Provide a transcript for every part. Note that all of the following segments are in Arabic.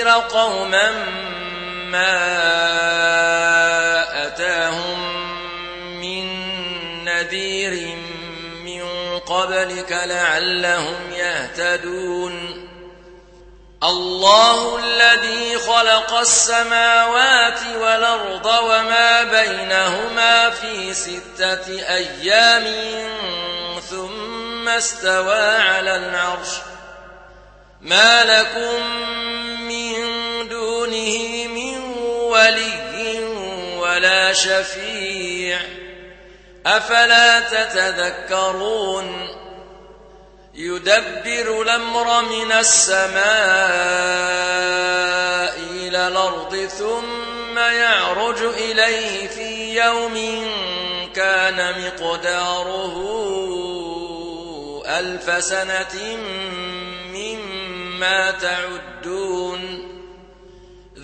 لتنذر قوما ما أتاهم من نذير من قبلك لعلهم يهتدون. الله الذي خلق السماوات والأرض وما بينهما في ستة أيام ثم استوى على العرش. ما لكم دونه من ولي ولا شفيع. أفلا تتذكرون؟ يدبر الأمر من السماء إلى الأرض ثم يعرج إليه في يوم كان مقداره ألف سنة مما تعدون.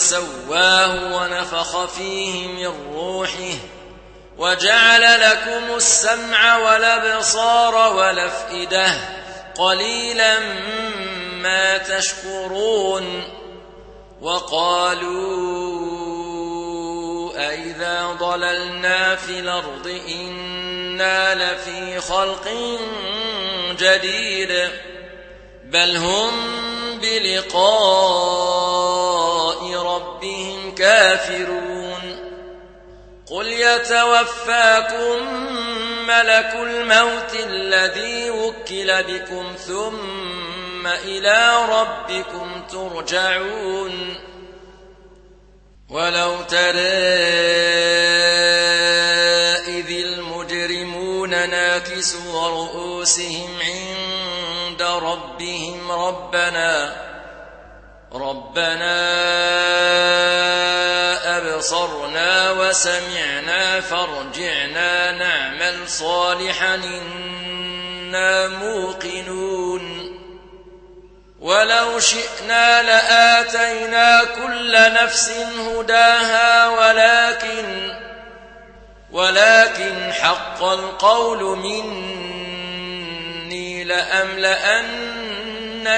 ثم سواه ونفخ فيه من روحه وجعل لكم السمع والأبصار والأفئدة قليلا ما تشكرون وقالوا أئذا ضللنا في الأرض إنا لفي خلق جديد بل هم بلقاء ربهم كافرون قل يتوفاكم ملك الموت الذي وكل بكم ثم إلى ربكم ترجعون ولو ترى إذ المجرمون ناكسوا رؤوسهم عند ربهم ربنا ربنا وسمعنا فارجعنا نعمل صالحا إنا موقنون. ولو شئنا لآتينا كل نفس هداها ولكن ولكن حق القول مني لأملأن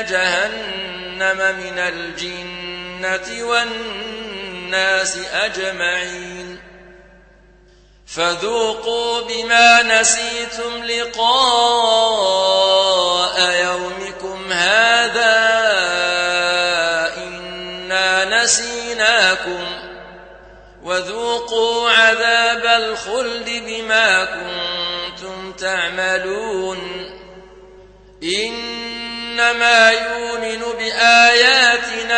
جهنم من الجنة والناس أجمعين. فذوقوا بما نسيتم لقاء يومكم هذا إنا نسيناكم وذوقوا عذاب الخلد بما كنتم تعملون إنما يؤمن بآياتنا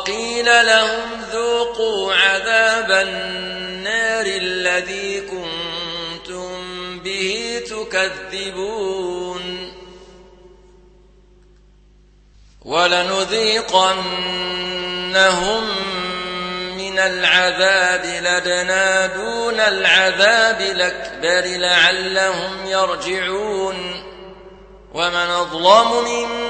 وقيل لهم ذوقوا عذاب النار الذي كنتم به تكذبون. ولنذيقنهم من العذاب لدنا دون العذاب الأكبر لعلهم يرجعون. ومن أظلم ممن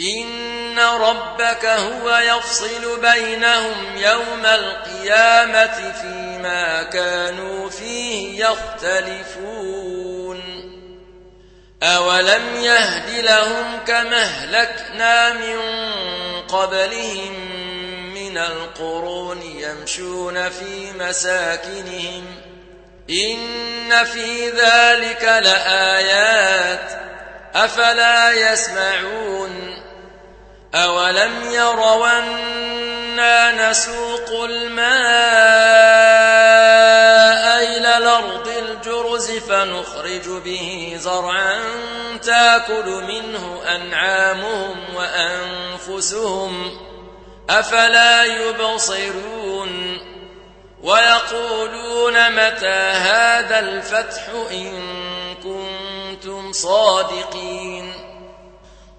إن ربك هو يفصل بينهم يوم القيامة فيما كانوا فيه يختلفون أولم يهد لهم كما اهلكنا من قبلهم من القرون يمشون في مساكنهم إن في ذلك لآيات أفلا يسمعون أولم يروا نسوق الماء إلى الأرض الجرز فنخرج به زرعا تاكل منه أنعامهم وأنفسهم أفلا يبصرون ويقولون متى هذا الفتح إن كنتم صادقين